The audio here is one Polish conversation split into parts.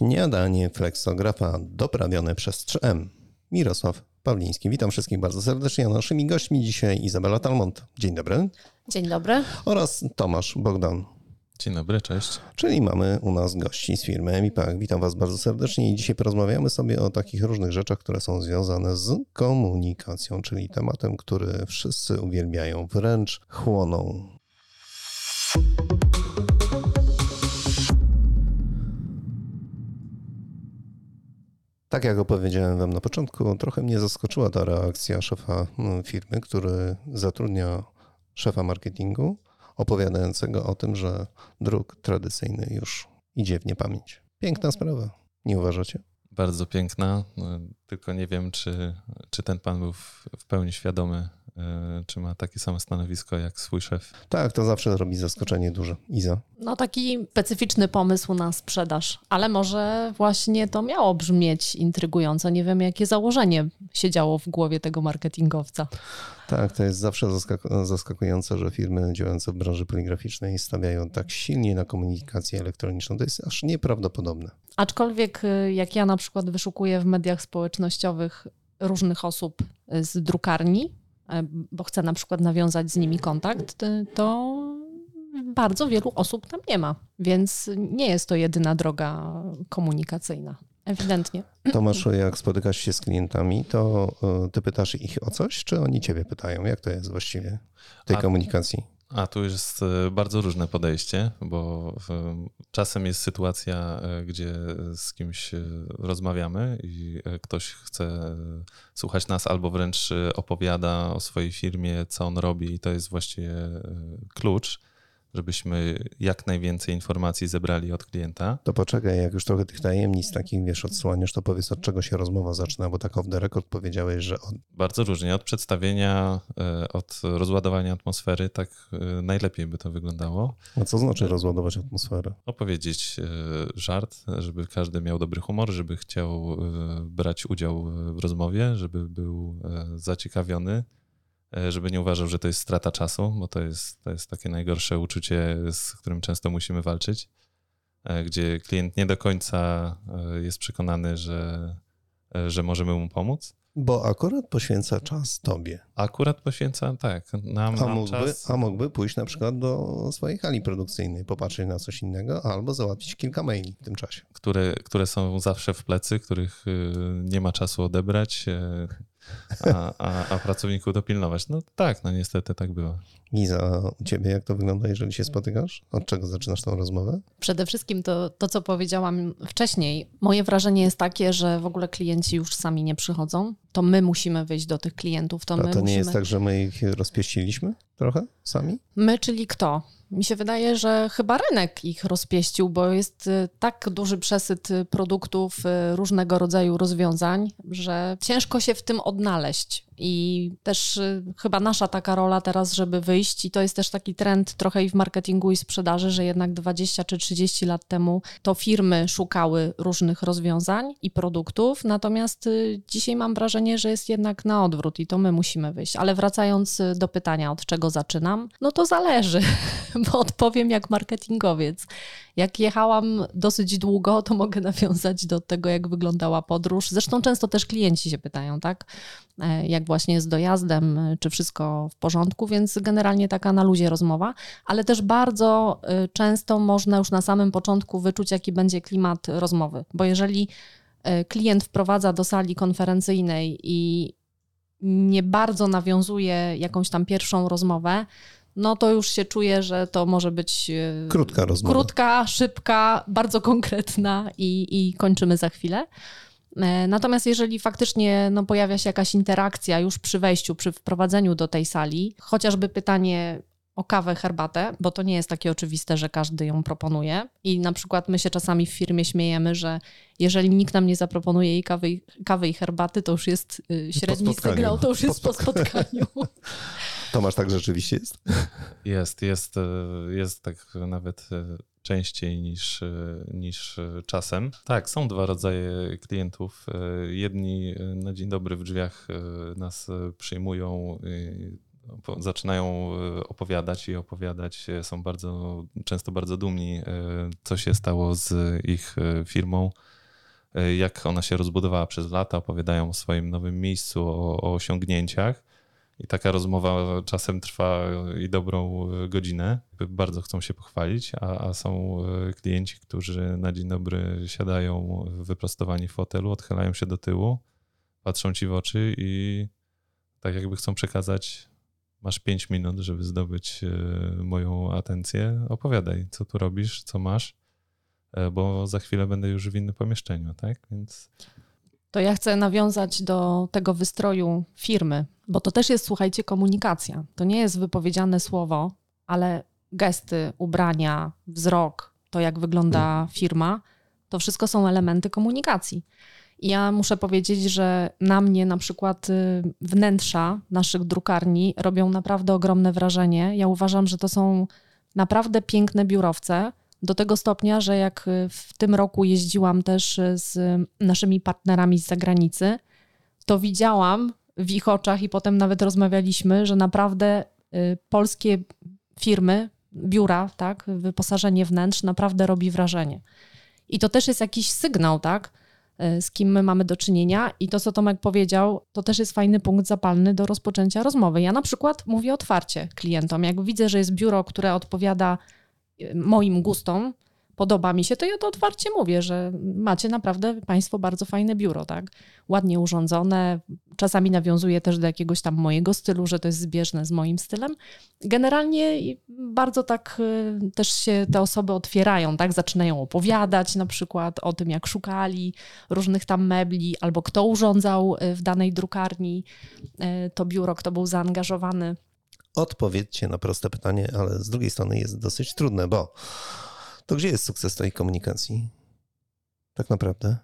Śniadanie fleksografa doprawione przez 3M. Mirosław Pawliński. Witam wszystkich bardzo serdecznie. Naszymi gośćmi dzisiaj Izabela Talmont. Dzień dobry. Dzień dobry. Oraz Tomasz Bogdan. Dzień dobry, cześć. Czyli mamy u nas gości z firmy Emipak. Witam Was bardzo serdecznie i dzisiaj porozmawiamy sobie o takich różnych rzeczach, które są związane z komunikacją, czyli tematem, który wszyscy uwielbiają, wręcz chłoną. Tak jak opowiedziałem Wam na początku, trochę mnie zaskoczyła ta reakcja szefa firmy, który zatrudnia szefa marketingu, opowiadającego o tym, że druk tradycyjny już idzie w niepamięć. Piękna sprawa, nie uważacie? Bardzo piękna, no, tylko nie wiem, czy, czy ten pan był w, pełni świadomy czy ma takie samo stanowisko jak swój szef? Tak, to zawsze robi zaskoczenie duże. Iza? No taki specyficzny pomysł na sprzedaż, ale może właśnie to miało brzmieć intrygująco. Nie wiem, jakie założenie siedziało w głowie tego marketingowca. Tak, to jest zawsze zaskakujące, że firmy działające w branży poligraficznej stawiają tak silnie na komunikację elektroniczną. To jest aż nieprawdopodobne. Aczkolwiek y, jak ja na przykład wyszukuję w mediach społecznościowych różnych osób z drukarni, E, bo chcę na przykład nawiązać z nimi kontakt, to bardzo wielu osób tam nie ma, więc nie jest to jedyna droga komunikacyjna. Ewidentnie. Tomasz, jak spotykasz się z klientami, to e, ty pytasz ich o coś, czy oni ciebie pytają? Jak to jest właściwie w tej A, komunikacji? A tu jest e, bardzo różne podejście, bo czasem jest sytuacja, e, gdzie z kimś e, rozmawiamy i ktoś chce słuchać nas albo wręcz opowiada o swojej firmie, co on robi, i to jest właściwie klucz żebyśmy jak najwięcej informacji zebrali od klienta. To poczekaj, jak już trochę tych tajemnic takich, wiesz, odsłaniasz, to powiedz, od czego się rozmowa zaczyna, bo tak off the record powiedziałeś, że... Od... Bardzo różnie, od przedstawienia, e, od rozładowania atmosfery, tak e, najlepiej by to wyglądało. A co znaczy rozładować atmosferę? Opowiedzieć e, żart, żeby każdy miał dobry humor, żeby chciał brać udział w rozmowie, żeby był zaciekawiony, żeby nie uważał, że to jest strata czasu, bo to jest, to jest takie najgorsze uczucie, z którym często musimy walczyć, e, gdzie klient nie do końca e, jest przekonany, że, że możemy mu pomóc. Bo akurat poświęca czas tobie. Akurat poświęca, tak, nam, a, mógłby, czas. a mógłby pójść na przykład do swojej hali produkcyjnej, popatrzeć na coś innego, albo załatwić kilka maili w tym czasie. Które, które są zawsze w plecy, których y, nie ma czasu odebrać, a, a, a pracowników dopilnować. No tak, no niestety tak było. Giza, u ciebie jak to wygląda, jeżeli się spotykasz? Od czego zaczynasz tą rozmowę? Przede wszystkim to, to, co powiedziałam wcześniej. Moje wrażenie jest takie, że w ogóle klienci już sami nie przychodzą. To my musimy wyjść do tych klientów. To, A my to nie musimy... jest tak, że my ich rozpieściliśmy trochę sami? My, czyli kto? Mi się wydaje, że chyba rynek ich rozpieścił, bo jest y, tak duży przesyt y, produktów, y, różnego rodzaju rozwiązań, że ciężko się w tym odnaleźć. I też y, chyba nasza taka rola teraz, żeby wyjść, i to jest też taki trend trochę i w marketingu i sprzedaży, że jednak 20 czy 30 lat temu to firmy szukały różnych rozwiązań i produktów, natomiast y, dzisiaj mam wrażenie, że jest jednak na odwrót i to my musimy wyjść. Ale wracając y, do pytania, od czego zaczynam, no to zależy, bo odpowiem jak marketingowiec. Jak jechałam dosyć długo, to mogę nawiązać do tego, jak wyglądała podróż. Zresztą często też klienci się pytają, tak? E, jak właśnie z dojazdem, e, czy wszystko w porządku, więc generalnie taka na luzie rozmowa, ale też bardzo e, często można już na samym początku wyczuć, jaki będzie klimat rozmowy, bo jeżeli klient wprowadza do sali konferencyjnej i nie bardzo nawiązuje jakąś tam pierwszą rozmowę, no to już się czuje, że to może być krótka rozmowa. Krótka, szybka, bardzo konkretna i, i kończymy za chwilę. E, natomiast jeżeli faktycznie no, pojawia się jakaś interakcja już przy wejściu, przy wprowadzeniu do tej sali, chociażby pytanie o kawę, herbatę, bo to nie jest takie oczywiste, że każdy ją proponuje. I na przykład my się czasami w firmie śmiejemy, że jeżeli nikt nam nie zaproponuje jej kawy, kawy i herbaty, to już jest y, średni sygnał, to już jest po spotkaniu. Tomasz, tak rzeczywiście jest? Jest, jest, e, jest tak nawet e, częściej niż, niż czasem. Tak, są dwa rodzaje klientów. Jedni na dzień dobry w drzwiach nas przyjmują, zaczynają opowiadać i opowiadać, są bardzo, często bardzo dumni, co się stało z ich firmą, jak ona się rozbudowała przez lata, opowiadają o swoim nowym miejscu, o, o osiągnięciach. I taka rozmowa czasem trwa i dobrą godzinę. Bardzo chcą się pochwalić, a, a są klienci, którzy na dzień dobry siadają wyprostowani w fotelu, odchylają się do tyłu, patrzą ci w oczy i tak jakby chcą przekazać, masz 5 minut, żeby zdobyć e, moją atencję, opowiadaj, co tu robisz, co masz, e, bo za chwilę będę już w innym pomieszczeniu, tak? Więc... To ja chcę nawiązać do tego wystroju firmy, bo to też jest, słuchajcie, komunikacja. To nie jest wypowiedziane słowo, ale gesty, ubrania, wzrok, to jak wygląda firma, to wszystko są elementy komunikacji. Ja muszę powiedzieć, że na mnie na przykład y, wnętrza naszych drukarni robią naprawdę ogromne wrażenie. Ja uważam, że to są naprawdę piękne biurowce. Do tego stopnia, że jak y, w tym roku jeździłam też y, z naszymi partnerami z zagranicy, to widziałam w ich oczach i potem nawet rozmawialiśmy, że naprawdę polskie firmy, biura, tak, wyposażenie wnętrz naprawdę robi wrażenie. I to też jest jakiś sygnał, tak, z kim my mamy do czynienia. I to, co Tomek powiedział, to też jest fajny punkt zapalny do rozpoczęcia rozmowy. Ja na przykład mówię otwarcie klientom. Jak widzę, że jest biuro, które odpowiada moim gustom, podoba mi się, to ja to otwarcie mówię, że macie naprawdę Państwo bardzo fajne biuro, tak? Ładnie urządzone, czasami nawiązuje też do jakiegoś tam mojego stylu, że to jest zbieżne z moim stylem. Generalnie bardzo tak y, też się te osoby otwierają, tak? Zaczynają opowiadać na przykład o tym, jak szukali różnych tam mebli, albo kto urządzał y, w danej drukarni y, to biuro, kto był zaangażowany. Odpowiedzcie na proste pytanie, ale z drugiej strony jest dosyć trudne, bo to gdzie jest sukces tej komunikacji? Tak naprawdę.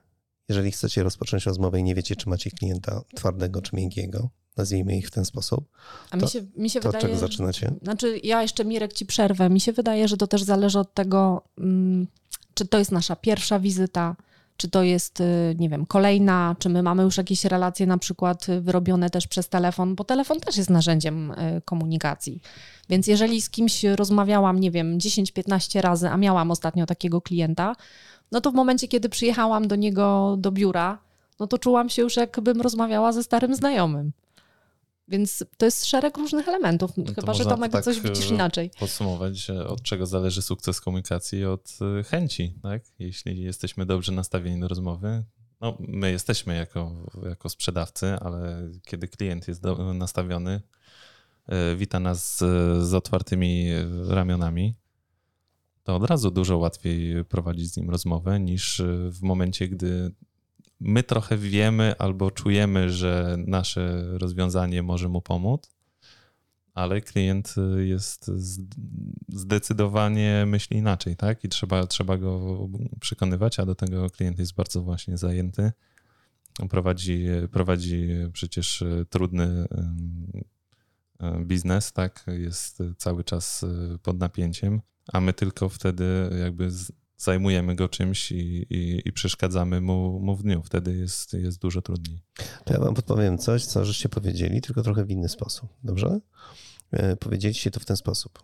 Jeżeli chcecie rozpocząć rozmowę i nie wiecie, czy macie klienta twardego czy miękkiego, nazwijmy ich w ten sposób. A mi się, mi się to wydaje. Czego zaczynacie? Znaczy, ja jeszcze Mirek ci przerwę. Mi się wydaje, że to też zależy od tego, mm, czy to jest nasza pierwsza wizyta, czy to jest, y, nie wiem, kolejna, czy my mamy już jakieś relacje na przykład wyrobione też przez telefon, bo telefon też jest narzędziem y, komunikacji. Więc jeżeli z kimś rozmawiałam, nie wiem, 10-15 razy, a miałam ostatnio takiego klienta, no to w momencie, kiedy przyjechałam do niego do biura, no to czułam się już jakbym rozmawiała ze starym znajomym. Więc to jest szereg różnych elementów, no chyba że Tomek tak coś widzisz inaczej. Podsumować, od czego zależy sukces komunikacji? Od y, chęci, tak? Jeśli jesteśmy dobrze nastawieni do rozmowy, no my jesteśmy jako, jako sprzedawcy, ale kiedy klient jest do, nastawiony, y, wita nas z, z otwartymi ramionami, to od razu dużo łatwiej prowadzić z nim rozmowę niż w momencie, gdy my trochę wiemy albo czujemy, że nasze rozwiązanie może mu pomóc, ale klient jest zdecydowanie myśli inaczej, tak? I trzeba, trzeba go przekonywać, a do tego klient jest bardzo właśnie zajęty. Prowadzi, prowadzi przecież trudny biznes, tak? Jest cały czas pod napięciem, a my tylko wtedy jakby zajmujemy go czymś i, i, i, przeszkadzamy mu, mu w dniu. Wtedy jest, jest dużo trudniej. To ja wam podpowiem coś, co żeście powiedzieli, tylko trochę w inny sposób. Dobrze? E, powiedzieliście to w ten sposób.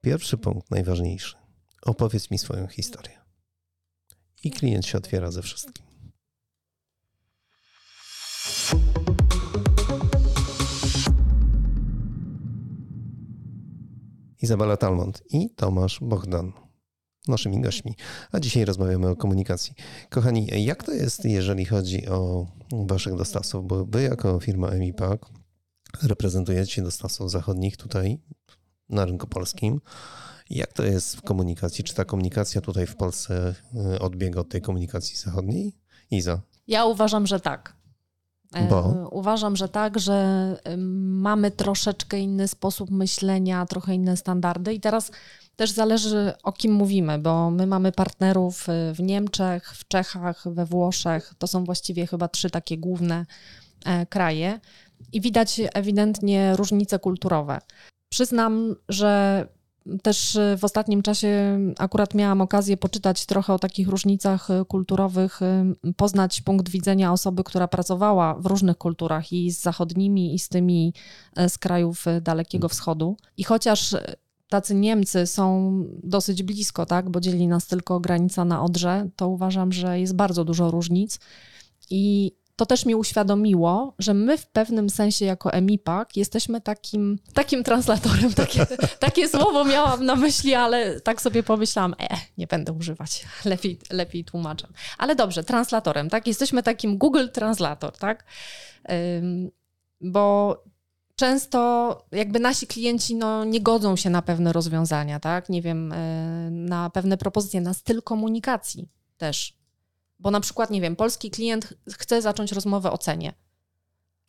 Pierwszy punkt, najważniejszy. Opowiedz mi swoją historię. I klient się otwiera ze wszystkim. Izabela Talmont i Tomasz Bogdan naszymi gośćmi. A dzisiaj rozmawiamy o komunikacji. Kochani, jak to jest, jeżeli chodzi o waszych dostawców? Bo wy jako firma EMIPAK reprezentujecie dostawców zachodnich tutaj na rynku polskim. Jak to jest w komunikacji? Czy ta komunikacja tutaj w Polsce y, odbiega od tej komunikacji zachodniej? Iza? Ja uważam, że tak. E, Bo? Uważam, że tak, że mamy troszeczkę inny sposób myślenia, trochę inne standardy i teraz też zależy o kim mówimy, bo my mamy partnerów y, w Niemczech, w Czechach, we Włoszech. To są właściwie chyba trzy takie główne e, kraje i widać ewidentnie różnice kulturowe. Przyznam, że też w ostatnim czasie akurat miałam okazję poczytać trochę o takich różnicach kulturowych, poznać punkt widzenia osoby, która pracowała w różnych kulturach i z zachodnimi, i z tymi z krajów Dalekiego Wschodu. I chociaż tacy Niemcy są dosyć blisko, tak, bo dzieli nas tylko granica na Odrze, to uważam, że jest bardzo dużo różnic. I to też mi uświadomiło, że my w pewnym sensie jako EMIPAK jesteśmy takim, takim translatorem. Takie, takie słowo miałam na myśli, ale tak sobie pomyślałam, e, nie będę używać, lepiej, lepiej tłumaczę. Ale dobrze, translatorem, tak? Jesteśmy takim Google Translator, tak? Bo często jakby nasi klienci no, nie godzą się na pewne rozwiązania, tak? Nie wiem, e, na pewne propozycje, na styl komunikacji też. Bo na przykład, nie wiem, polski klient chce zacząć rozmowę o cenie.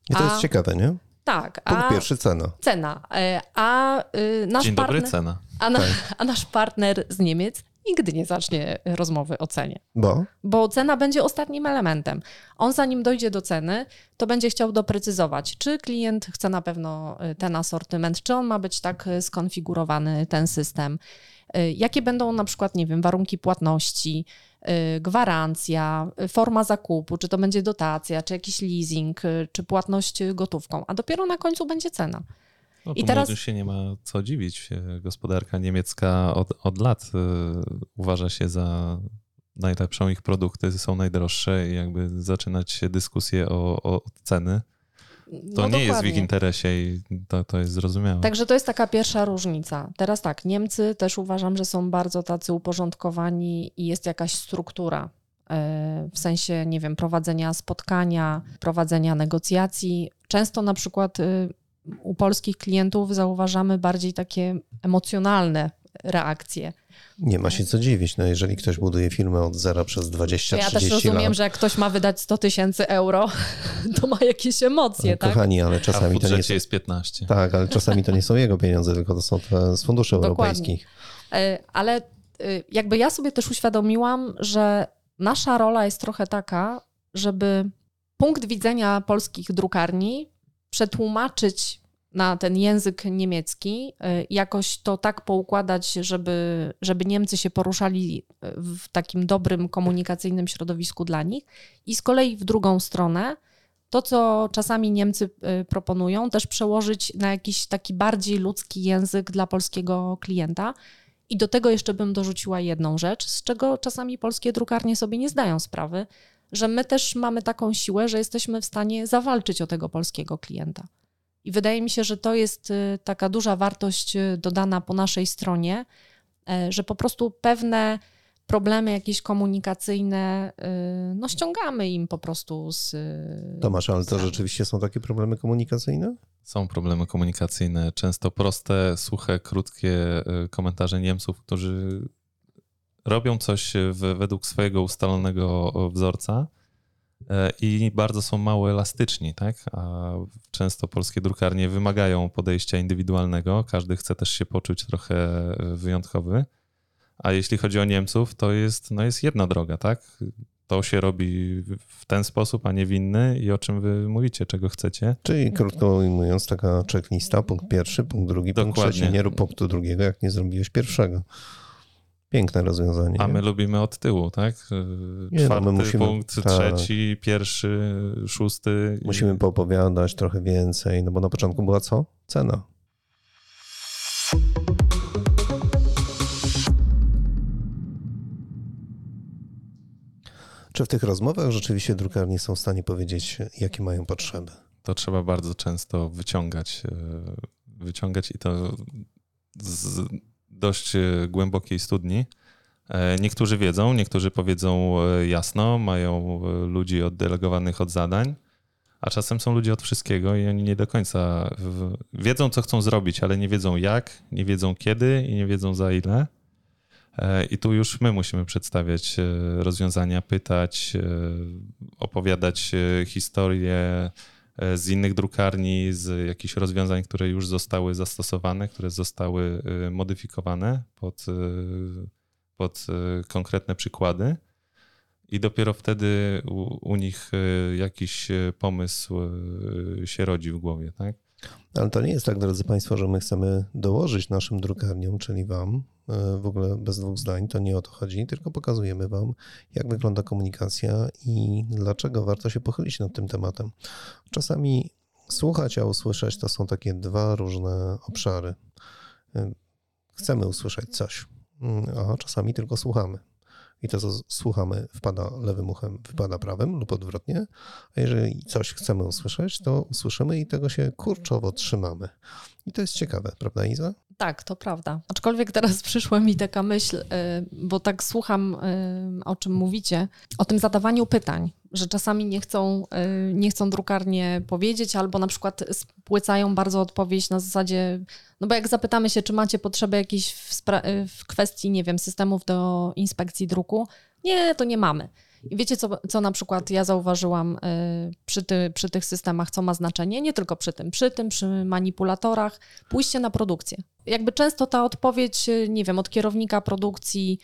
I to a, jest ciekawe, nie? Tak. Punkt a, pierwszy cena. Cena. E, a y, nasz Dzień partner, dobry, cena. A, na, tak. a nasz partner z Niemiec nigdy nie zacznie rozmowy o cenie. Bo? Bo cena będzie ostatnim elementem. On zanim dojdzie do ceny, to będzie chciał doprecyzować, czy klient chce na pewno y, ten asortyment, czy on ma być tak y, skonfigurowany, ten system. Y, jakie będą na przykład, nie wiem, warunki płatności, gwarancja, forma zakupu, czy to będzie dotacja, czy jakiś leasing, czy płatność gotówką, a dopiero na końcu będzie cena. No, I teraz się nie ma co dziwić. Gospodarka niemiecka od, od lat y, uważa się za najlepszą, ich produkty są najdroższe i jakby zaczynać się dyskusję o, o ceny. To no nie dokładnie. jest w ich interesie i to, to jest zrozumiałe. Także to jest taka pierwsza różnica. Teraz tak, Niemcy też uważam, że są bardzo tacy uporządkowani i jest jakaś struktura e, w sensie, nie wiem, prowadzenia spotkania, prowadzenia negocjacji. Często na przykład y, u polskich klientów zauważamy bardziej takie emocjonalne reakcje. Nie ma się co dziwić, no jeżeli ktoś buduje firmę od zera przez 20 lat. Ja też rozumiem, lat. że jak ktoś ma wydać 100 tysięcy euro, to ma jakieś emocje, no, tak? Kochani, ale czasami to nie jest... jest 15. Tak, ale czasami to nie są jego pieniądze, tylko to są te z funduszy Dokładnie. europejskich. E, ale e, jakby ja sobie też uświadomiłam, że nasza rola jest trochę taka, żeby punkt widzenia polskich drukarni przetłumaczyć na ten język niemiecki, y, jakoś to tak poukładać, żeby, żeby Niemcy się poruszali w takim dobrym komunikacyjnym środowisku dla nich. I z kolei w drugą stronę, to co czasami Niemcy y, proponują, też przełożyć na jakiś taki bardziej ludzki język dla polskiego klienta. I do tego jeszcze bym dorzuciła jedną rzecz, z czego czasami polskie drukarnie sobie nie zdają sprawy, że my też mamy taką siłę, że jesteśmy w stanie zawalczyć o tego polskiego klienta. I wydaje mi się, że to jest y, taka duża wartość y, dodana po naszej stronie, e, że po prostu pewne problemy jakieś komunikacyjne, y, no ściągamy im po prostu z. Tomasz, ale to rzeczywiście są takie problemy komunikacyjne? Są problemy komunikacyjne, często proste, suche, krótkie komentarze Niemców, którzy robią coś według swojego ustalonego wzorca E, i bardzo są mało elastyczni, tak? A często polskie drukarnie wymagają podejścia indywidualnego, każdy chce też się poczuć trochę e, wyjątkowy. A jeśli chodzi o Niemców, to jest, no jest jedna droga, tak? To się robi w ten sposób, a nie w inny i o czym wy mówicie, czego chcecie. Czyli krótko ujmując, taka checklista, punkt pierwszy, punkt drugi, Dokładnie. punkt trzeci. Nie rób punktu drugiego, jak nie zrobiłeś pierwszego. Piękne rozwiązanie. A my lubimy od tyłu, tak? Nie, Czwarty no musimy, punkt, tak. trzeci, pierwszy, szósty. Musimy poopowiadać trochę więcej, no bo na początku była co? Cena. Czy w tych rozmowach rzeczywiście drukarnie są w stanie powiedzieć, jakie mają potrzeby? To trzeba bardzo często wyciągać, e, wyciągać i to z dość e, głębokiej studni. E, niektórzy wiedzą, niektórzy powiedzą e, jasno, mają ludzi oddelegowanych od zadań, a czasem są ludzie od wszystkiego i oni nie do końca wiedzą, co chcą zrobić, ale nie wiedzą jak, nie wiedzą kiedy i nie wiedzą za ile. I tu już my musimy przedstawiać rozwiązania, pytać, opowiadać historię, z innych drukarni, z jakichś rozwiązań, które już zostały zastosowane, które zostały e, modyfikowane pod, e, pod konkretne przykłady. I dopiero wtedy u, u nich jakiś pomysł się rodzi w głowie, tak? Ale to nie jest tak, drodzy Państwo, że my chcemy dołożyć naszym drukarniom, czyli Wam, e, w ogóle bez dwóch zdań, to nie o to chodzi, tylko pokazujemy Wam, jak wygląda komunikacja i dlaczego warto się pochylić nad tym tematem. Czasami słuchać, a usłyszeć to są takie dwa różne obszary. E, chcemy usłyszeć coś, mm, a czasami tylko słuchamy i to, co słuchamy, wpada lewym uchem, wypada prawym lub odwrotnie. A jeżeli coś chcemy usłyszeć, to usłyszymy i tego się kurczowo trzymamy. I to jest ciekawe, prawda, Iza? Tak, to prawda. Aczkolwiek teraz przyszła mi taka myśl, y, bo tak słucham, y, o czym mówicie, o tym zadawaniu pytań, że czasami nie chcą, y, nie chcą drukarnie powiedzieć, albo na przykład spłycają bardzo odpowiedź na zasadzie, no bo jak zapytamy się, czy macie potrzeby jakieś w, w kwestii, nie wiem, systemów do inspekcji druku, nie, to nie mamy. I wiecie, co, co na przykład ja zauważyłam y, przy, ty, przy tych systemach, co ma znaczenie? Nie tylko przy tym, przy tym, przy manipulatorach, pójście na produkcję. Jakby często ta odpowiedź, y, nie wiem, od kierownika produkcji,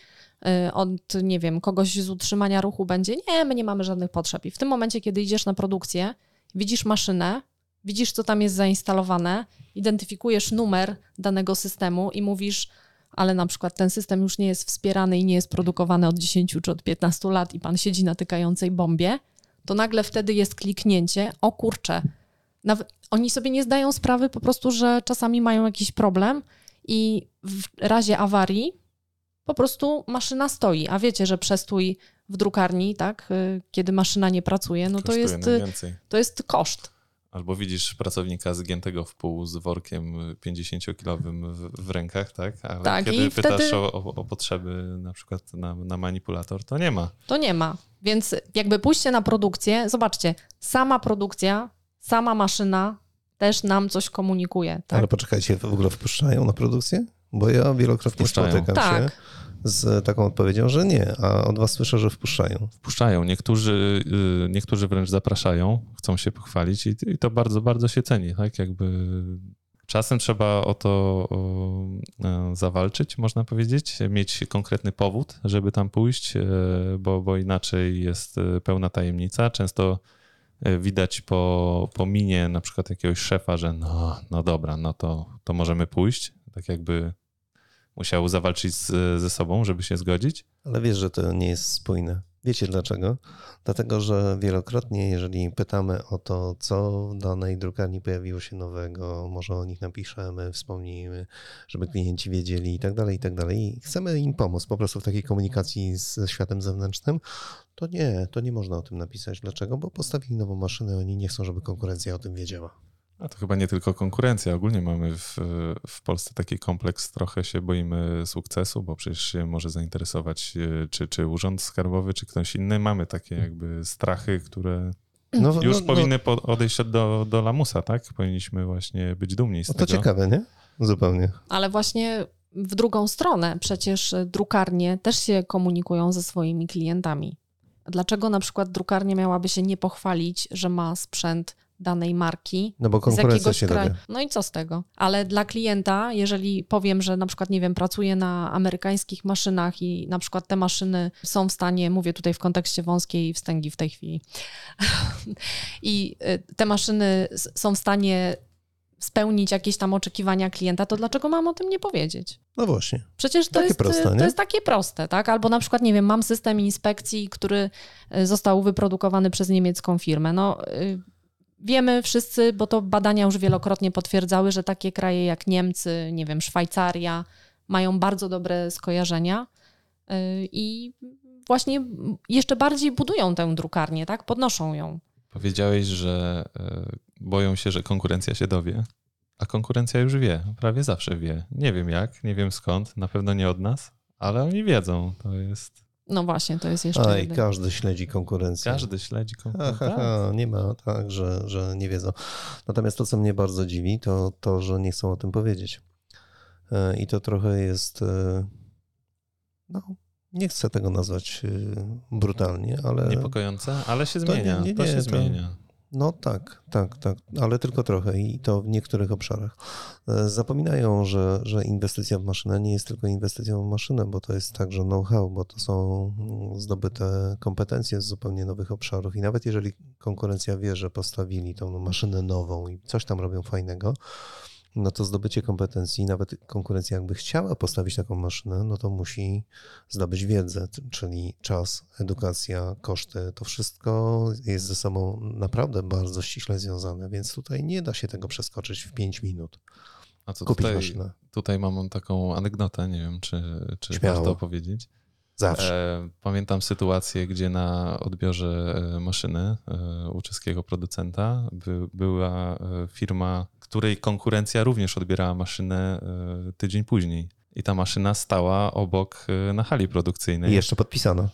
y, od, nie wiem, kogoś z utrzymania ruchu będzie, nie, my nie mamy żadnych potrzeb. I w tym momencie, kiedy idziesz na produkcję, widzisz maszynę, widzisz, co tam jest zainstalowane, identyfikujesz numer danego systemu i mówisz, ale na przykład ten system już nie jest wspierany i nie jest produkowany od 10 czy od 15 lat i pan siedzi na tykającej bombie, to nagle wtedy jest kliknięcie, o kurczę, nawet, oni sobie nie zdają sprawy po prostu, że czasami mają jakiś problem i w razie awarii po prostu maszyna stoi, a wiecie, że przestój w drukarni, tak, y, kiedy maszyna nie pracuje, no to jest, to jest koszt. Albo widzisz pracownika zgiętego w pół z workiem 50-kilowym w, w, rękach, tak? Ale tak, kiedy pytasz wtedy... o, o, potrzeby na przykład na, na, manipulator, to nie ma. To nie ma. Więc jakby pójście na produkcję, zobaczcie, sama produkcja, sama maszyna też nam coś komunikuje. Tak? Ale poczekajcie, w ogóle wpuszczają na produkcję? Bo ja wielokrotnie spotykam tak. się z taką odpowiedzią, że nie, a od was słyszę, że wpuszczają. Wpuszczają. Niektórzy, y, niektórzy wręcz zapraszają, chcą się pochwalić i, i to bardzo, bardzo się ceni, tak? Jakby czasem trzeba o to o, e, zawalczyć, można powiedzieć, mieć konkretny powód, żeby tam pójść, e, bo, bo inaczej jest e, pełna tajemnica. Często widać po, po minie na przykład jakiegoś szefa, że no, no dobra, no to, to możemy pójść. Tak jakby musiał zawalczyć z, ze sobą, żeby się zgodzić. Ale wiesz, że to nie jest spójne. Wiecie dlaczego? Dlatego, że wielokrotnie, jeżeli pytamy o to, co w danej drukarni pojawiło się nowego, może o nich napiszemy, wspomnijmy, żeby klienci wiedzieli i tak dalej, i tak dalej. Chcemy im pomóc po prostu w takiej komunikacji ze światem zewnętrznym, to nie, to nie można o tym napisać. Dlaczego? Bo postawili nową maszynę, oni nie chcą, żeby konkurencja o tym wiedziała. A to chyba nie tylko konkurencja. Ogólnie mamy w, w Polsce taki kompleks, trochę się boimy sukcesu, bo przecież się może zainteresować e, czy, czy urząd skarbowy, czy ktoś inny. Mamy takie jakby strachy, które no, no już no, powinny no. odejść do, do lamusa, tak? Powinniśmy właśnie być dumni z no to tego. To ciekawe, nie? Zupełnie. Ale właśnie w drugą stronę przecież drukarnie też się komunikują ze swoimi klientami. Dlaczego na przykład drukarnia miałaby się nie pochwalić, że ma sprzęt danej marki. No bo konkurencja się kraju. No i co z tego? Ale dla klienta, jeżeli powiem, że na przykład, nie wiem, pracuję na amerykańskich maszynach i na przykład te maszyny są w stanie, mówię tutaj w kontekście wąskiej wstęgi w tej chwili, i y, te maszyny są w stanie spełnić jakieś tam oczekiwania klienta, to dlaczego mam o tym nie powiedzieć? No właśnie. Przecież to, takie jest, proste, to jest takie proste, tak? Albo na przykład, nie wiem, mam system inspekcji, który y, został wyprodukowany przez niemiecką firmę. No, y, Wiemy wszyscy, bo to badania już wielokrotnie potwierdzały, że takie kraje jak Niemcy, nie wiem, Szwajcaria mają bardzo dobre skojarzenia y, i właśnie jeszcze bardziej budują tę drukarnię, tak? Podnoszą ją. Powiedziałeś, że y, boją się, że konkurencja się dowie, a konkurencja już wie, prawie zawsze wie. Nie wiem jak, nie wiem skąd, na pewno nie od nas, ale oni wiedzą. To jest no właśnie, to jest jeszcze. A i każdy śledzi konkurencję. Każdy śledzi konkurencję. Aha, tak. nie ma tak, że, że nie wiedzą. Natomiast to, co mnie bardzo dziwi, to to, że nie chcą o tym powiedzieć. E, I to trochę jest. E, no, nie chcę tego nazwać e, brutalnie, ale. Niepokojące, ale się zmienia. To, nie, nie, nie, to się to, zmienia. No tak, tak, tak, ale tylko trochę i to w niektórych obszarach. E, zapominają, że, że inwestycja w maszynę nie jest tylko inwestycją w maszynę, bo to jest także know-how, bo to są mm, zdobyte kompetencje z zupełnie nowych obszarów i nawet jeżeli konkurencja wie, że postawili tą maszynę nową i coś tam robią fajnego, no to zdobycie kompetencji, nawet konkurencja jakby chciała postawić taką maszynę, no to musi zdobyć wiedzę, czyli czas, edukacja, koszty. To wszystko jest ze sobą naprawdę bardzo ściśle związane, więc tutaj nie da się tego przeskoczyć w 5 minut. A co Kupić tutaj, maszynę. tutaj mam taką anegdotę, nie wiem, czy, czy warto opowiedzieć. Zawsze. E, pamiętam sytuację, gdzie na odbiorze e, maszyny e, u czeskiego producenta by, była firma, której konkurencja również odbierała maszynę tydzień później. I ta maszyna stała obok na hali produkcyjnej. I jeszcze podpisana.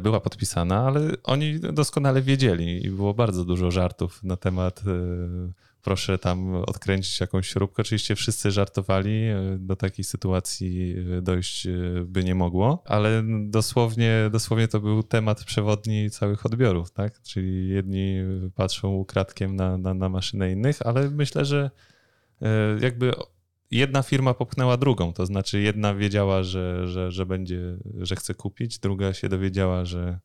Była podpisana, ale oni doskonale wiedzieli i było bardzo dużo żartów na temat proszę tam odkręcić jakąś śrubkę. Oczywiście wszyscy żartowali, e, do takiej sytuacji e, dojść e, by nie mogło, ale dosłownie, dosłownie to był temat przewodni całych odbiorów, tak? Czyli jedni patrzą ukradkiem na, na, na maszynę innych, ale myślę, że jakby jedna firma popchnęła drugą, to znaczy jedna wiedziała, że, że, że będzie, że chce kupić, druga się dowiedziała, że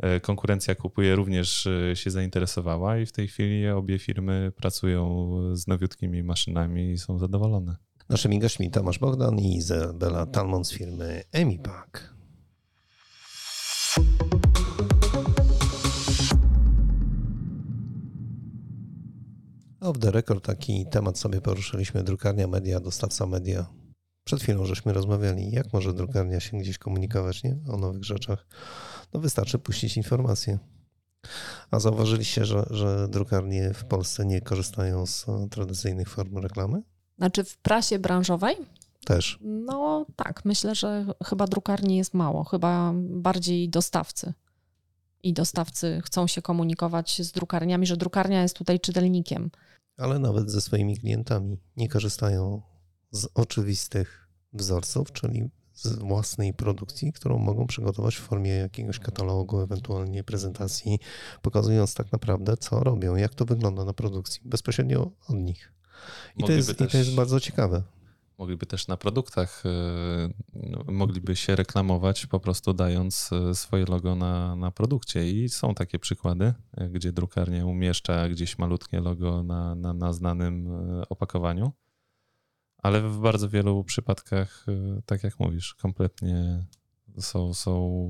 E, konkurencja kupuje również e, się zainteresowała i w tej chwili obie firmy pracują z nowiutkimi maszynami i są zadowolone. Naszymi gośćmi Tomasz Bogdan i Izabela Talmon z firmy Emipak. Off the record taki temat sobie poruszyliśmy, drukarnia media, dostawca media. Przed chwilą żeśmy rozmawiali, jak może drukarnia się gdzieś komunikować nie? o nowych rzeczach no wystarczy puścić informacje. A zauważyliście, że, że drukarnie w Polsce nie korzystają z tradycyjnych form reklamy? Znaczy w prasie branżowej? Też. No tak, myślę, że chyba drukarni jest mało, chyba bardziej dostawcy. I dostawcy chcą się komunikować z drukarniami, że drukarnia jest tutaj czytelnikiem. Ale nawet ze swoimi klientami nie korzystają z oczywistych wzorców, czyli z własnej produkcji, którą mogą przygotować w formie jakiegoś katalogu, ewentualnie prezentacji, pokazując tak naprawdę, co robią, jak to wygląda na produkcji, bezpośrednio od nich. I, to jest, też, i to jest bardzo ciekawe. Mogliby też na produktach, y, mogliby się reklamować po prostu dając y, swoje logo na, na produkcie. I są takie przykłady, gdzie drukarnia umieszcza gdzieś malutkie logo na, na, na znanym opakowaniu ale w bardzo wielu przypadkach, tak jak mówisz, kompletnie są, są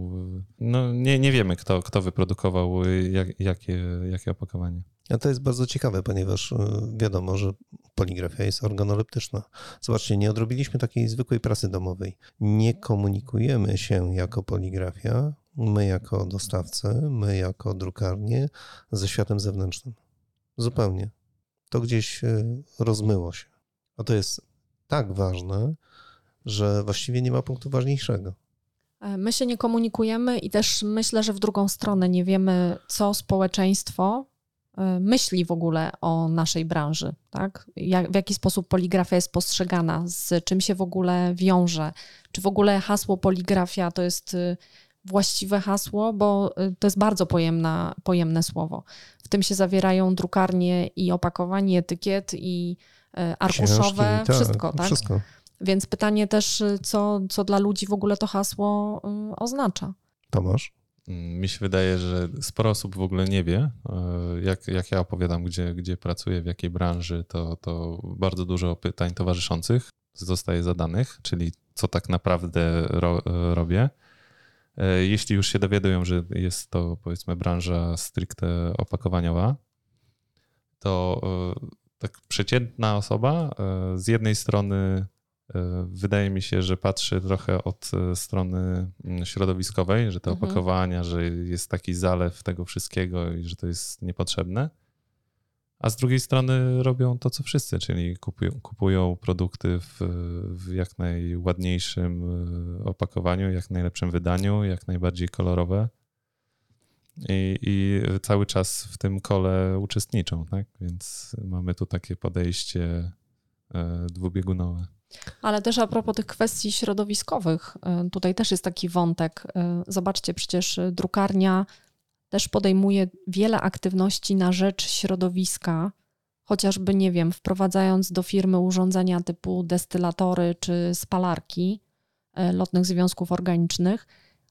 no nie, nie wiemy, kto, kto wyprodukował jak, jakie, jakie opakowanie. A to jest bardzo ciekawe, ponieważ y, wiadomo, że poligrafia jest organoleptyczna. Zobaczcie, nie odrobiliśmy takiej zwykłej pracy domowej. Nie komunikujemy się jako poligrafia, my jako dostawcy, my jako drukarnie ze światem zewnętrznym. Zupełnie. To gdzieś y, rozmyło się. A to jest tak ważne, że właściwie nie ma punktu ważniejszego. E, my się nie komunikujemy i też myślę, że w drugą stronę nie wiemy, co społeczeństwo myśli w ogóle o naszej branży, tak? Jak, w jaki sposób poligrafia jest postrzegana, z czym się w ogóle wiąże, czy w ogóle hasło poligrafia to jest y, właściwe hasło, bo y, to jest bardzo pojemna, pojemne słowo. W tym się zawierają drukarnie i opakowanie, etykiet i E, arkuszowe, Książki, tak, wszystko, tak? Wszystko. Więc pytanie też, y, co, co dla ludzi w ogóle to hasło oznacza. Tomasz? Mi się wydaje, że sporo osób w ogóle nie wie. E, jak, jak ja opowiadam, gdzie, gdzie pracuję, w jakiej branży, to, to bardzo dużo pytań towarzyszących zostaje zadanych, czyli co tak naprawdę ro, e, robię. Jeśli już się dowiadują, że jest to powiedzmy branża stricte opakowaniowa, to tak przeciętna osoba e, z jednej strony e, wydaje mi się, że patrzy trochę od e, strony mm, środowiskowej, że te mhm. opakowania, że jest taki zalew tego wszystkiego i że to jest niepotrzebne. A z drugiej strony robią to, co wszyscy, czyli kupują, kupują produkty w, w jak najładniejszym opakowaniu, jak najlepszym wydaniu, jak najbardziej kolorowe i, i cały czas w tym kole uczestniczą, tak? Więc mamy tu takie podejście e, dwubiegunowe. Ale też a propos tych kwestii środowiskowych, e, tutaj też jest taki wątek. E, zobaczcie, przecież drukarnia też podejmuje wiele aktywności na rzecz środowiska, chociażby, nie wiem, wprowadzając do firmy urządzenia typu destylatory czy spalarki e, lotnych związków organicznych.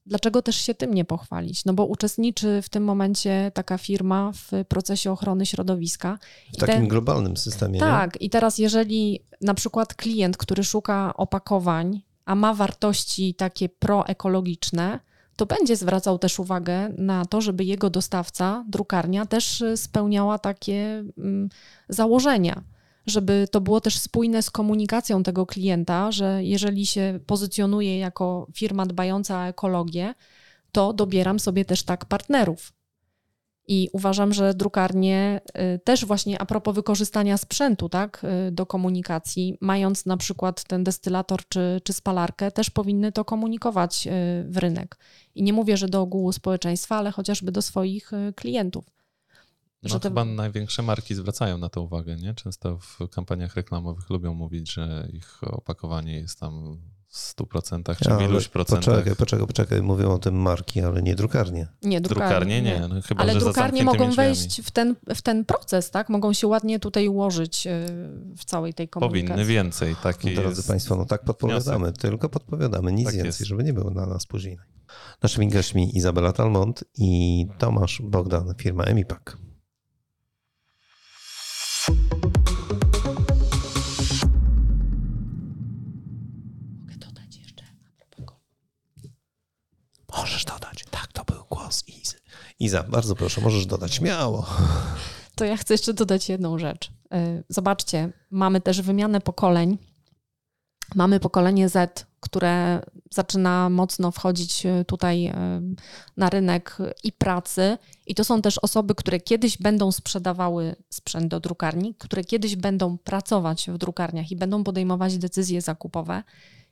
Dlaczego też się tym nie pochwalić? No bo uczestniczy w tym momencie taka firma w procesie ochrony środowiska. W takim te... globalnym systemie. Tak, nie? i teraz jeżeli na przykład klient, który szuka opakowań, a ma wartości takie proekologiczne, to będzie zwracał też uwagę na to, żeby jego dostawca, drukarnia, też y, spełniała takie mm, założenia, żeby to było też spójne z komunikacją tego klienta, że jeżeli się pozycjonuje jako firma dbająca o ekologię, to dobieram sobie też tak partnerów. I uważam, że drukarnie y, też właśnie a propos wykorzystania sprzętu tak, y, do komunikacji, mając na przykład ten destylator czy, czy spalarkę, też powinny to komunikować y, w rynek. I nie mówię, że do ogółu społeczeństwa, ale chociażby do swoich klientów. No że chyba największe marki zwracają na to uwagę, nie? Często w kampaniach reklamowych lubią mówić, że ich opakowanie jest tam w 100% czy w iluś procentach. Poczekaj, poczekaj, poczekaj, mówią o tym marki, ale nie drukarnie. Nie, drukarnie, drukarnie nie. No, chyba, ale że drukarnie mogą wejść w ten, w ten proces, tak? Mogą się ładnie tutaj ułożyć e, w całej tej komunikacji. Powinny więcej. Taki no, Drodzy Państwo, no tak podpowiadamy, wniosek. tylko podpowiadamy, nic tak więcej, jest. żeby nie było na nas później. Naszymi gośćmi Izabela Talmont i Tomasz Bogdan, firma Emipak. Iza, bardzo proszę, możesz dodać śmiało. To ja chcę jeszcze dodać jedną rzecz. Y, zobaczcie, mamy też wymianę pokoleń. Mamy pokolenie Z, które zaczyna mocno wchodzić y, tutaj y, na rynek i pracy. I to są też osoby, które kiedyś będą sprzedawały sprzęt do drukarni, które kiedyś będą pracować w drukarniach i będą podejmować decyzje zakupowe.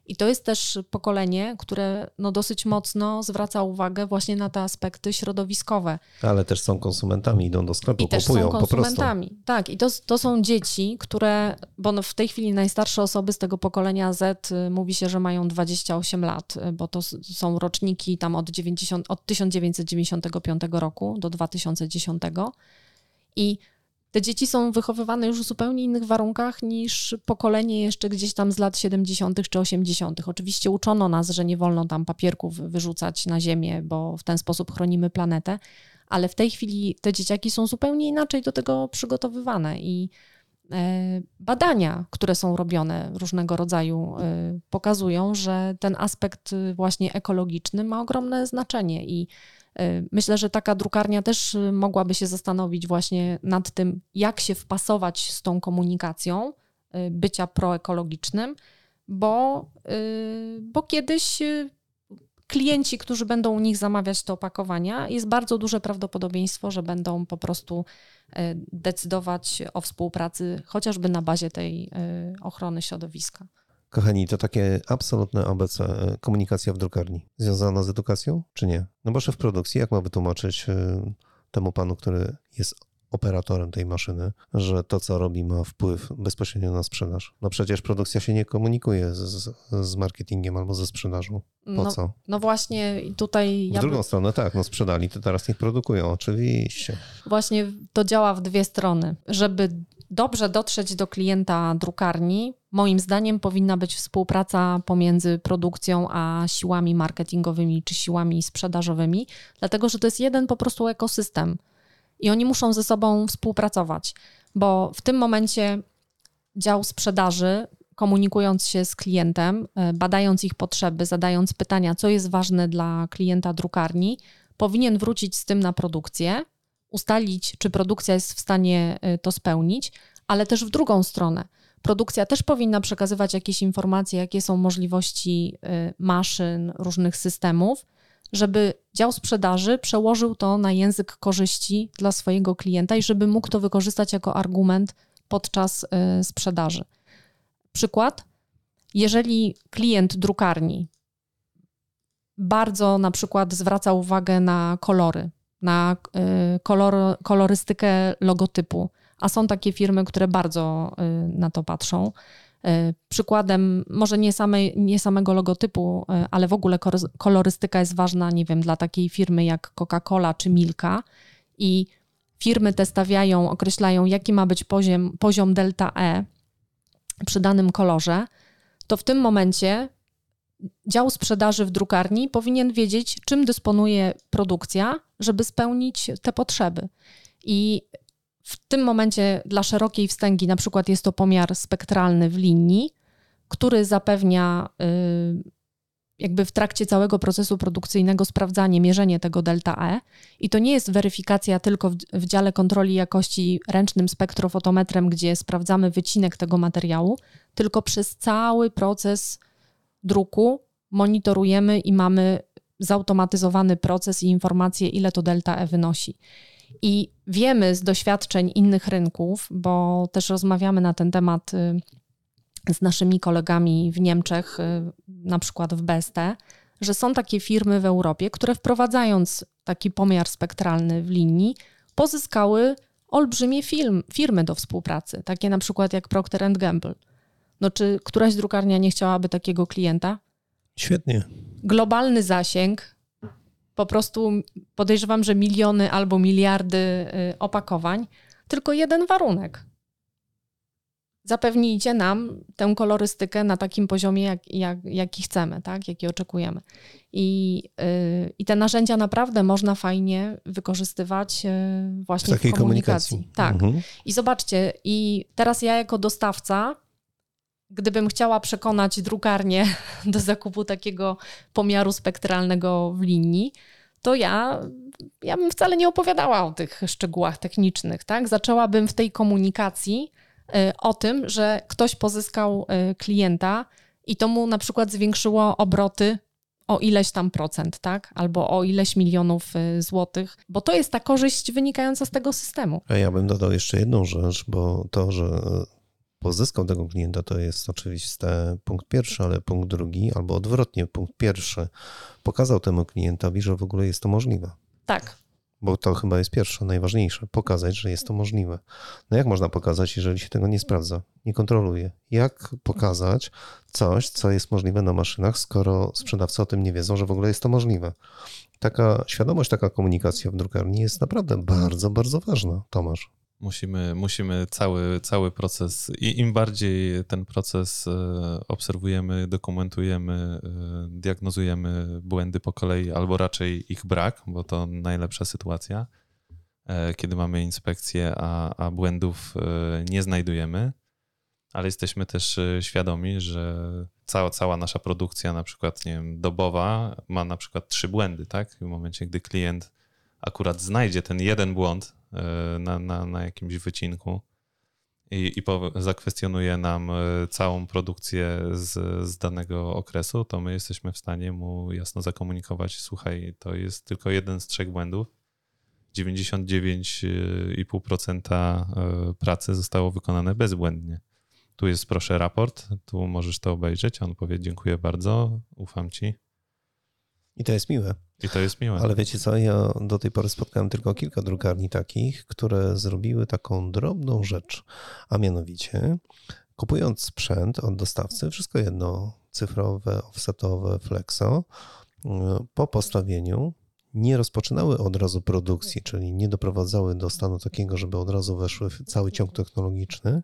I to jest też pokolenie, które no dosyć mocno zwraca uwagę właśnie na te aspekty środowiskowe. Ale też są konsumentami, idą do sklepu, I kupują są konsumentami. Tak, i to, to są dzieci, które, bo no w tej chwili najstarsze osoby z tego pokolenia Z y, mówi się, że mają 28 lat, y, bo to są roczniki tam od, 90, od 1995 roku do 2010. I te dzieci są wychowywane już w zupełnie innych warunkach niż pokolenie jeszcze gdzieś tam z lat 70. czy 80. Oczywiście uczono nas, że nie wolno tam papierków wyrzucać na ziemię, bo w ten sposób chronimy planetę, ale w tej chwili te dzieciaki są zupełnie inaczej do tego przygotowywane i e, badania, które są robione różnego rodzaju, e, pokazują, że ten aspekt właśnie ekologiczny ma ogromne znaczenie i myślę, że taka drukarnia też y, mogłaby się zastanowić właśnie nad tym, jak się wpasować z tą komunikacją y, bycia proekologicznym, bo, bo kiedyś klienci, którzy będą u nich zamawiać te opakowania, jest bardzo duże prawdopodobieństwo, że będą po prostu decydować o współpracy chociażby na bazie tej ochrony środowiska. Kochani, to takie absolutne ABC e, komunikacja w drukarni. Związana z edukacją, czy nie? No bo szef produkcji, jak ma wytłumaczyć e, temu panu, który jest operatorem tej maszyny, że to, co robi, ma wpływ bezpośrednio na sprzedaż. No przecież produkcja się nie komunikuje z, z marketingiem albo ze sprzedażą. Po no, co? No właśnie tutaj... Ja w drugą by... stronę tak, no sprzedali, to teraz niech produkują, oczywiście. Właśnie to działa w dwie strony. Żeby dobrze dotrzeć do klienta drukarni, moim zdaniem powinna być współpraca pomiędzy produkcją a siłami marketingowymi czy siłami sprzedażowymi, dlatego że to jest jeden po prostu ekosystem i oni muszą ze sobą współpracować, bo w tym momencie dział sprzedaży, komunikując się z klientem, e, badając ich potrzeby, zadając pytania, co jest ważne dla klienta drukarni, powinien wrócić z tym na produkcję, ustalić, czy produkcja jest w stanie e, to spełnić, ale też w drugą stronę. Produkcja też powinna przekazywać jakieś informacje, jakie są możliwości e, maszyn, różnych systemów, żeby dział sprzedaży przełożył to na język korzyści dla swojego klienta i żeby mógł to wykorzystać jako argument podczas y, sprzedaży. Przykład, jeżeli klient drukarni bardzo na przykład zwraca uwagę na kolory, na y, kolor, kolorystykę logotypu, a są takie firmy, które bardzo y, na to patrzą, Przykładem, może nie, samej, nie samego logotypu, ale w ogóle kolorystyka jest ważna, nie wiem, dla takiej firmy jak Coca-Cola czy Milka. I firmy te stawiają, określają, jaki ma być poziom, poziom delta E przy danym kolorze, to w tym momencie dział sprzedaży w drukarni powinien wiedzieć, czym dysponuje produkcja, żeby spełnić te potrzeby. I w tym momencie dla szerokiej wstęgi, na przykład jest to pomiar spektralny w linii, który zapewnia y, jakby w trakcie całego procesu produkcyjnego sprawdzanie, mierzenie tego delta E. I to nie jest weryfikacja tylko w, w dziale kontroli jakości ręcznym spektrofotometrem, gdzie sprawdzamy wycinek tego materiału, tylko przez cały proces druku monitorujemy i mamy zautomatyzowany proces i informacje, ile to delta E wynosi. I wiemy z doświadczeń innych rynków, bo też rozmawiamy na ten temat y, z naszymi kolegami w Niemczech, y, na przykład w BST, że są takie firmy w Europie, które wprowadzając taki pomiar spektralny w linii, pozyskały olbrzymie film, firmy do współpracy, takie na przykład jak Procter Gamble. No czy któraś drukarnia nie chciałaby takiego klienta? Świetnie. Globalny zasięg, po prostu podejrzewam, że miliony albo miliardy y, opakowań, tylko jeden warunek – zapewnijcie nam tę kolorystykę na takim poziomie, jak, jak, jaki chcemy, tak? jaki oczekujemy. I, yy, I te narzędzia naprawdę można fajnie wykorzystywać yy, właśnie w, w komunikacji. komunikacji. Tak. Mhm. I zobaczcie, i teraz ja jako dostawca, gdybym chciała przekonać drukarnię do zakupu takiego pomiaru spektralnego w linii, to ja, ja bym wcale nie opowiadała o tych szczegółach technicznych, tak? Zaczęłabym w tej komunikacji Y, o tym, że ktoś pozyskał y, klienta i to mu na przykład zwiększyło obroty o ileś tam procent, tak? Albo o ileś milionów y, złotych, bo to jest ta korzyść wynikająca z tego systemu. A ja bym dodał jeszcze jedną rzecz, bo to, że pozyskał tego klienta, to jest oczywiście punkt pierwszy, ale punkt drugi, albo odwrotnie, punkt pierwszy pokazał temu klientowi, że w ogóle jest to możliwe. Tak. Bo to chyba jest pierwsze, najważniejsze. Pokazać, że jest to możliwe. No jak można pokazać, jeżeli się tego nie sprawdza, nie kontroluje? Jak pokazać coś, co jest możliwe na maszynach, skoro sprzedawcy o tym nie wiedzą, że w ogóle jest to możliwe? Taka świadomość, taka komunikacja w drukarni jest naprawdę bardzo, bardzo ważna, Tomasz. Musimy, musimy cały, cały proces i im bardziej ten proces e, obserwujemy, dokumentujemy, e, diagnozujemy błędy po kolei, albo raczej ich brak, bo to najlepsza sytuacja, e, kiedy mamy inspekcję, a, a błędów nie znajdujemy, ale jesteśmy też świadomi, że cała, cała nasza produkcja, na przykład nie wiem, dobowa, ma na przykład trzy błędy, tak? W momencie, gdy klient akurat znajdzie ten jeden błąd, na, na, na jakimś wycinku i, i po, zakwestionuje nam e, całą produkcję z, z danego okresu, to my jesteśmy w stanie mu jasno zakomunikować: słuchaj, to jest tylko jeden z trzech błędów. 99,5% e, pracy zostało wykonane bezbłędnie. Tu jest proszę raport, tu możesz to obejrzeć. On powie: Dziękuję bardzo, ufam ci. I to jest miłe. I to jest miłe. Ale wiecie co, ja do tej pory spotkałem tylko kilka drukarni takich, które zrobiły taką drobną rzecz, a mianowicie kupując sprzęt od dostawcy, wszystko jedno, cyfrowe, offsetowe, flexo, po postawieniu nie rozpoczynały od razu produkcji, czyli nie doprowadzały do stanu takiego, żeby od razu weszły w cały ciąg technologiczny,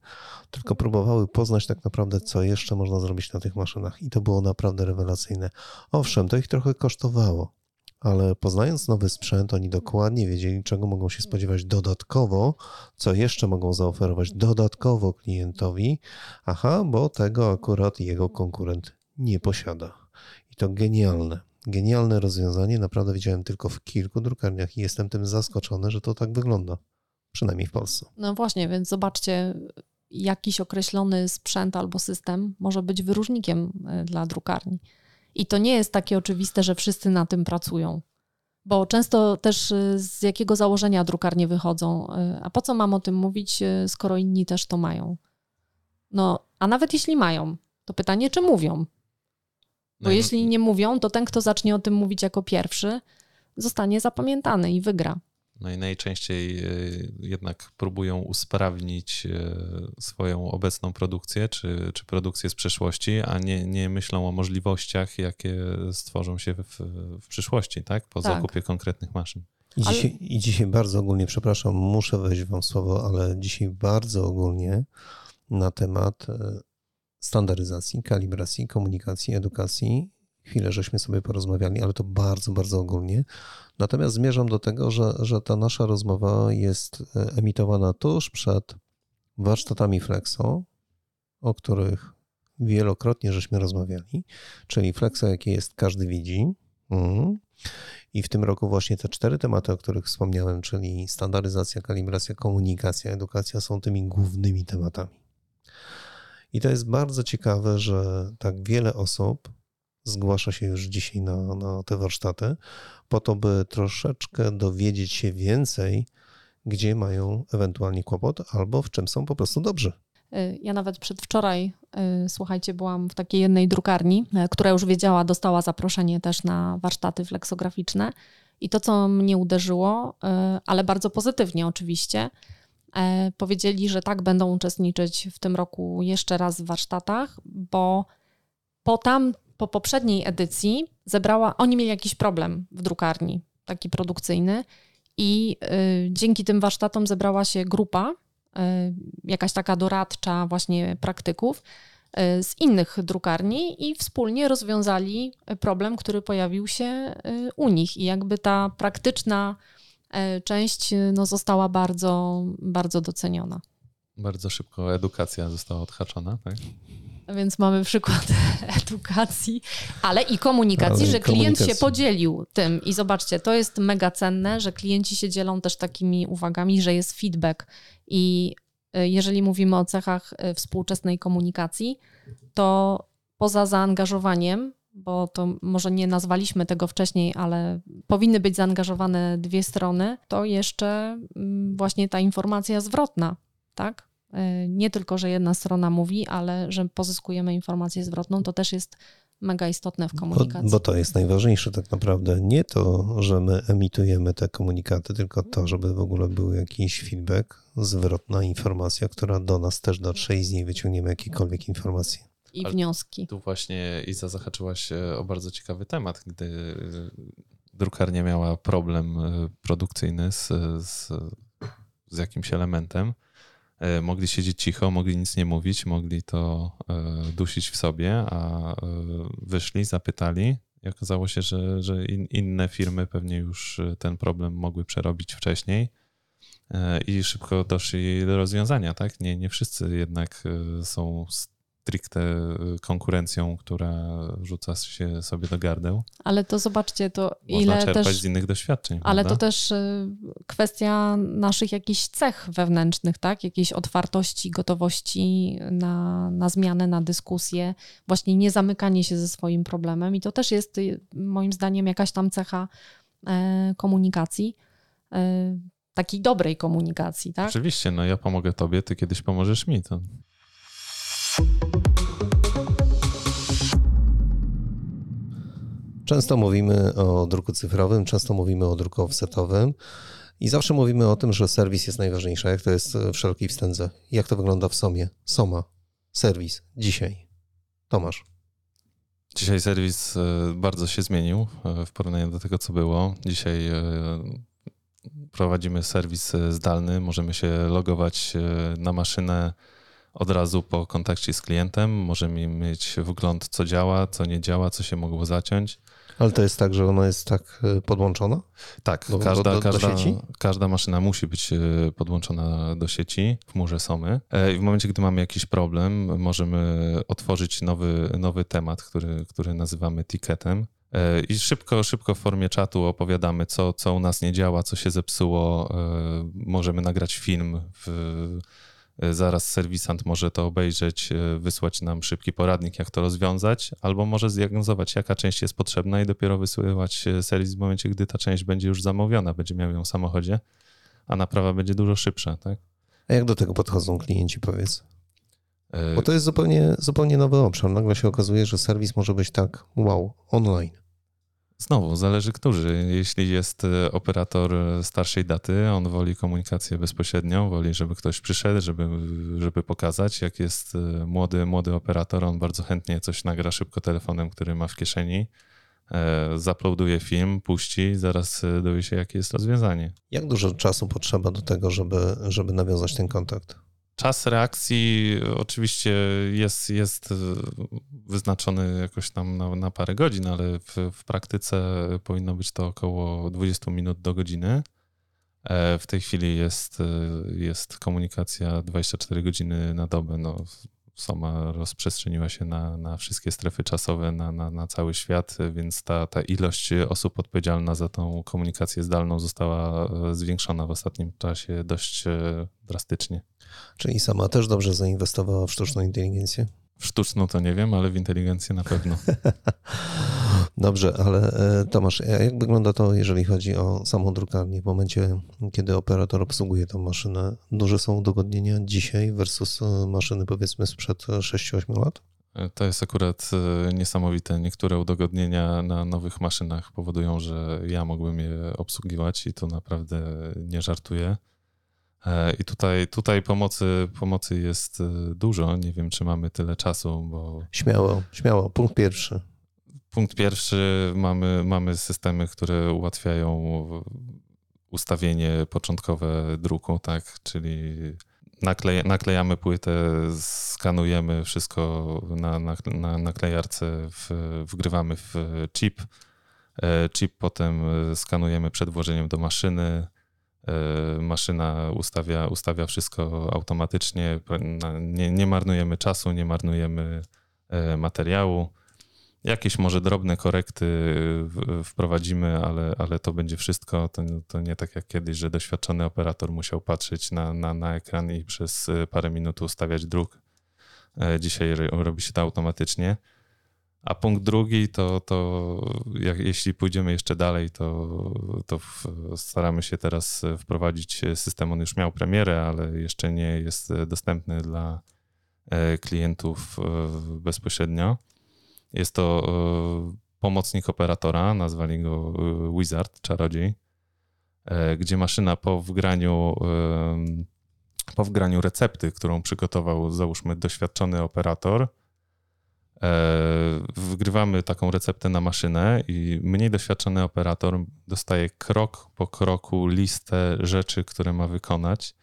tylko próbowały poznać tak naprawdę, co jeszcze można zrobić na tych maszynach. I to było naprawdę rewelacyjne. Owszem, to ich trochę kosztowało, ale poznając nowy sprzęt, oni dokładnie wiedzieli, czego mogą się spodziewać dodatkowo, co jeszcze mogą zaoferować dodatkowo klientowi. Aha, bo tego akurat jego konkurent nie posiada. I to genialne. Genialne rozwiązanie. Naprawdę widziałem tylko w kilku drukarniach i jestem tym zaskoczony, że to tak wygląda. Przynajmniej w Polsce. No właśnie, więc zobaczcie, jakiś określony sprzęt albo system może być wyróżnikiem e, dla drukarni. I to nie jest takie oczywiste, że wszyscy na tym pracują. Bo często też y, z jakiego założenia drukarnie wychodzą. Y, a po co mam o tym mówić, skoro inni też to mają? No, a nawet jeśli mają, to pytanie, czy mówią? Bo no jeśli nie mówią, to ten, kto zacznie o tym mówić jako pierwszy, zostanie zapamiętany i wygra. No i najczęściej jednak próbują usprawnić swoją obecną produkcję czy, czy produkcję z przeszłości, a nie, nie myślą o możliwościach, jakie stworzą się w, w przyszłości, tak? Po tak. zakupie konkretnych maszyn. I dzisiaj, ale... I dzisiaj bardzo ogólnie, przepraszam, muszę wejść wam słowo, ale dzisiaj bardzo ogólnie na temat e, standaryzacji, kalibracji, komunikacji, edukacji. Chwilę żeśmy sobie porozmawiali, ale to bardzo, bardzo ogólnie. Natomiast zmierzam do tego, że, że ta nasza rozmowa jest e, emitowana tuż przed warsztatami Flexo, o których wielokrotnie żeśmy rozmawiali, czyli Flexo, jakie jest, każdy widzi. Mhm. I w tym roku właśnie te cztery tematy, o których wspomniałem, czyli standaryzacja, kalibracja, komunikacja, edukacja, są tymi głównymi tematami. I to jest bardzo ciekawe, że tak wiele osób zgłasza się już dzisiaj na, na te warsztaty, po to, by troszeczkę dowiedzieć się więcej, gdzie mają ewentualnie kłopot, albo w czym są po prostu dobrzy. Y, ja nawet przedwczoraj, y, słuchajcie, byłam w takiej jednej drukarni, y, która już wiedziała, dostała zaproszenie też na warsztaty fleksograficzne. I to, co mnie uderzyło, ale bardzo pozytywnie oczywiście, powiedzieli, że tak będą uczestniczyć w tym roku jeszcze raz w warsztatach, bo po tam, po poprzedniej edycji zebrała, oni mieli jakiś problem w drukarni, taki produkcyjny, i dzięki tym warsztatom zebrała się grupa Y, jakaś taka doradcza właśnie praktyków y, z innych drukarni i wspólnie rozwiązali problem, który pojawił się y, u nich. I jakby ta praktyczna część no, została bardzo, bardzo doceniona. Bardzo szybko edukacja została odhaczona, tak? Więc mamy przykład edukacji, ale i komunikacji, ale że klient się podzielił tym. I zobaczcie, to jest mega cenne, że klienci się dzielą też takimi uwagami, że jest feedback. I y, jeżeli mówimy o cechach współczesnej komunikacji, to poza zaangażowaniem, bo to może nie nazwaliśmy tego wcześniej, ale powinny być zaangażowane dwie strony, to jeszcze mm, właśnie ta informacja zwrotna, tak? Y, nie tylko, że jedna strona mówi, ale że pozyskujemy informację zwrotną, to też jest mega istotne w komunikacji. Bo, bo, to jest najważniejsze tak naprawdę. Nie to, że my emitujemy te komunikaty, tylko to, żeby w ogóle był jakiś feedback, zwrotna informacja, która do nas też dotrze i z niej wyciągniemy jakiekolwiek informacje. I wnioski. Tu właśnie Iza zahaczyłaś o bardzo ciekawy temat, gdy drukarnia miała problem e, produkcyjny z, z, z jakimś elementem E, mogli siedzieć cicho, mogli nic nie mówić, mogli to dusić w sobie, a wyszli, zapytali i okazało się, że, że inne firmy pewnie już ten problem mogły przerobić wcześniej i szybko doszli do rozwiązania, tak? Nie, nie wszyscy jednak są stricte y, konkurencją, która rzuca się sobie do gardeł. Ale to zobaczcie, to Można ile czerpać też... z innych doświadczeń. Ale prawda? to też y, kwestia naszych jakichś cech wewnętrznych, tak? Jakiejś otwartości, gotowości na, na zmianę, na dyskusję, właśnie nie zamykanie się ze swoim problemem i to też jest y, moim zdaniem jakaś tam cecha e, komunikacji e, takiej dobrej komunikacji, tak? Oczywiście, no ja pomogę tobie, ty kiedyś pomożesz mi. To... Często mówimy o druku cyfrowym, często mówimy o druku offsetowym i zawsze mówimy o tym, że serwis jest najważniejszy. Jak to jest w wszelkiej wstędze? Jak to wygląda w SOMie? SOMA, serwis, dzisiaj. Tomasz. Dzisiaj serwis e, bardzo się zmienił e, w porównaniu do tego, co było. Dzisiaj e, prowadzimy serwis zdalny, możemy się logować na maszynę od razu po kontakcie z klientem. Możemy mieć wgląd, co działa, co nie działa, co się mogło zaciąć. Ale to jest tak, że ona jest tak e, podłączona? Tak, do, każda, do, do, każda, każda maszyna musi być e, podłączona do sieci w murze SOMY. E, I w momencie, gdy mamy jakiś problem, możemy otworzyć nowy, nowy temat, który, który nazywamy ticketem. I szybko, szybko w formie czatu opowiadamy, co, co u nas nie działa, co się zepsuło. Możemy nagrać film w zaraz serwisant może to obejrzeć, e, wysłać nam szybki poradnik, jak to rozwiązać, albo może zdiagnozować, jaka część jest potrzebna i dopiero wysyłać e, serwis w momencie, gdy ta część będzie już zamówiona, będzie miał ją w samochodzie, a naprawa będzie dużo szybsza, tak? A jak do tego podchodzą klienci, powiedz? Bo to jest zupełnie, zupełnie nowy obszar. Nagle się okazuje, że serwis może być tak, wow, online. Znowu, zależy którzy. Jeśli jest e, operator starszej daty, on woli komunikację bezpośrednią, woli, żeby ktoś przyszedł, żeby, żeby pokazać. Jak jest e, młody, młody operator, on bardzo chętnie coś nagra szybko telefonem, który ma w kieszeni, e, zaploduje film, puści, zaraz dowie się, jakie jest rozwiązanie. Jak dużo czasu potrzeba do tego, żeby, żeby nawiązać ten kontakt? Czas reakcji oczywiście jest, jest wyznaczony jakoś tam na, na parę godzin, ale w, w, praktyce powinno być to około 20 minut do godziny. E, w tej chwili jest, jest komunikacja 24 godziny na dobę. No, Soma rozprzestrzeniła się na, na wszystkie strefy czasowe, na, na, na cały świat, więc ta, ta ilość osób odpowiedzialna za tą komunikację zdalną została e, zwiększona w ostatnim czasie dość e, drastycznie. Czyli sama też dobrze zainwestowała w sztuczną inteligencję? W sztuczną to nie wiem, ale w inteligencję na pewno. Dobrze, ale e, Tomasz, jak wygląda to, jeżeli chodzi o samą drukarnię? W momencie, kiedy operator obsługuje tą maszynę, duże są udogodnienia dzisiaj versus e, maszyny powiedzmy sprzed 6-8 lat? E, to jest akurat niesamowite. Niektóre udogodnienia na nowych maszynach powodują, że ja mogłem je obsługiwać i to naprawdę nie żartuję. I tutaj, tutaj pomocy, pomocy jest dużo. Nie wiem, czy mamy tyle czasu, bo. Śmiało, śmiało. Punkt pierwszy. Punkt pierwszy, mamy, mamy systemy, które ułatwiają ustawienie początkowe druku, tak, czyli naklej, naklejamy płytę, skanujemy wszystko na, na, na naklejarce, w, wgrywamy w chip. E, chip potem skanujemy przed włożeniem do maszyny. E, maszyna ustawia, ustawia wszystko automatycznie. Nie, nie marnujemy czasu, nie marnujemy e, materiału. Jakieś może drobne korekty wprowadzimy, ale, ale to będzie wszystko. To, to nie tak jak kiedyś, że doświadczony operator musiał patrzeć na, na, na ekran i przez parę minut ustawiać druk. E, dzisiaj robi się to automatycznie. A punkt drugi to, to jak, jeśli pójdziemy jeszcze dalej, to, to w, staramy się teraz wprowadzić system. On już miał premierę, ale jeszcze nie jest dostępny dla e, klientów e, bezpośrednio jest to e, pomocnik operatora, nazwali go Wizard, czarodziej, gdzie maszyna po wgraniu, po wgraniu recepty, którą przygotował, załóżmy, doświadczony operator, wgrywamy taką receptę na maszynę i mniej doświadczony operator dostaje krok po kroku listę rzeczy, które ma wykonać.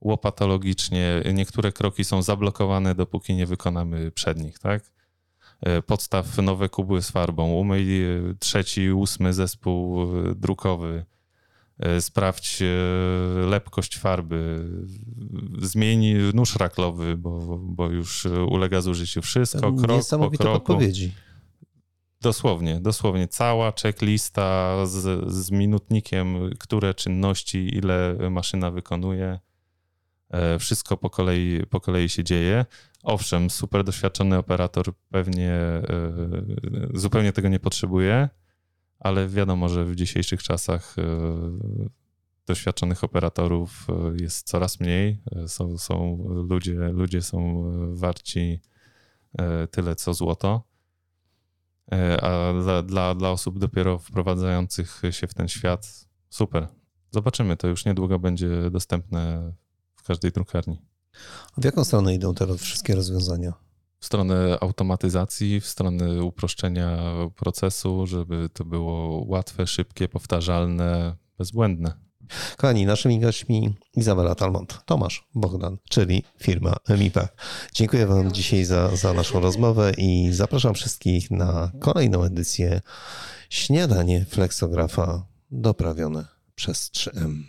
Łopatologicznie niektóre kroki są zablokowane, dopóki nie wykonamy przednich, tak? E, podstaw nowe kubły z farbą, umyj e, trzeci, ósmy zespół e, drukowy, sprawdź lepkość farby, zmień nóż raklowy, bo, bo już ulega zużyciu. Wszystko krok Niesamowite po kroku. podpowiedzi. Dosłownie, dosłownie. Cała checklista z, z minutnikiem, które czynności, ile maszyna wykonuje. Wszystko po kolei, po kolei się dzieje. Owszem, super doświadczony operator pewnie e, zupełnie tego nie potrzebuje, ale wiadomo, że w dzisiejszych czasach e, doświadczonych operatorów e, jest coraz mniej. Są, są ludzie, ludzie są warci tyle co złoto. A dla, dla, dla osób dopiero wprowadzających się w ten świat, super. Zobaczymy, to już niedługo będzie dostępne w każdej drukarni. W jaką stronę idą teraz wszystkie rozwiązania? W stronę automatyzacji, w stronę uproszczenia procesu, żeby to było łatwe, szybkie, powtarzalne, bezbłędne. Kochani, naszymi gośćmi Izabela Talmont, Tomasz Bogdan, czyli firma MIP. Dziękuję Wam dzisiaj za, za naszą rozmowę i zapraszam wszystkich na kolejną edycję Śniadanie Flexografa doprawione przez 3M.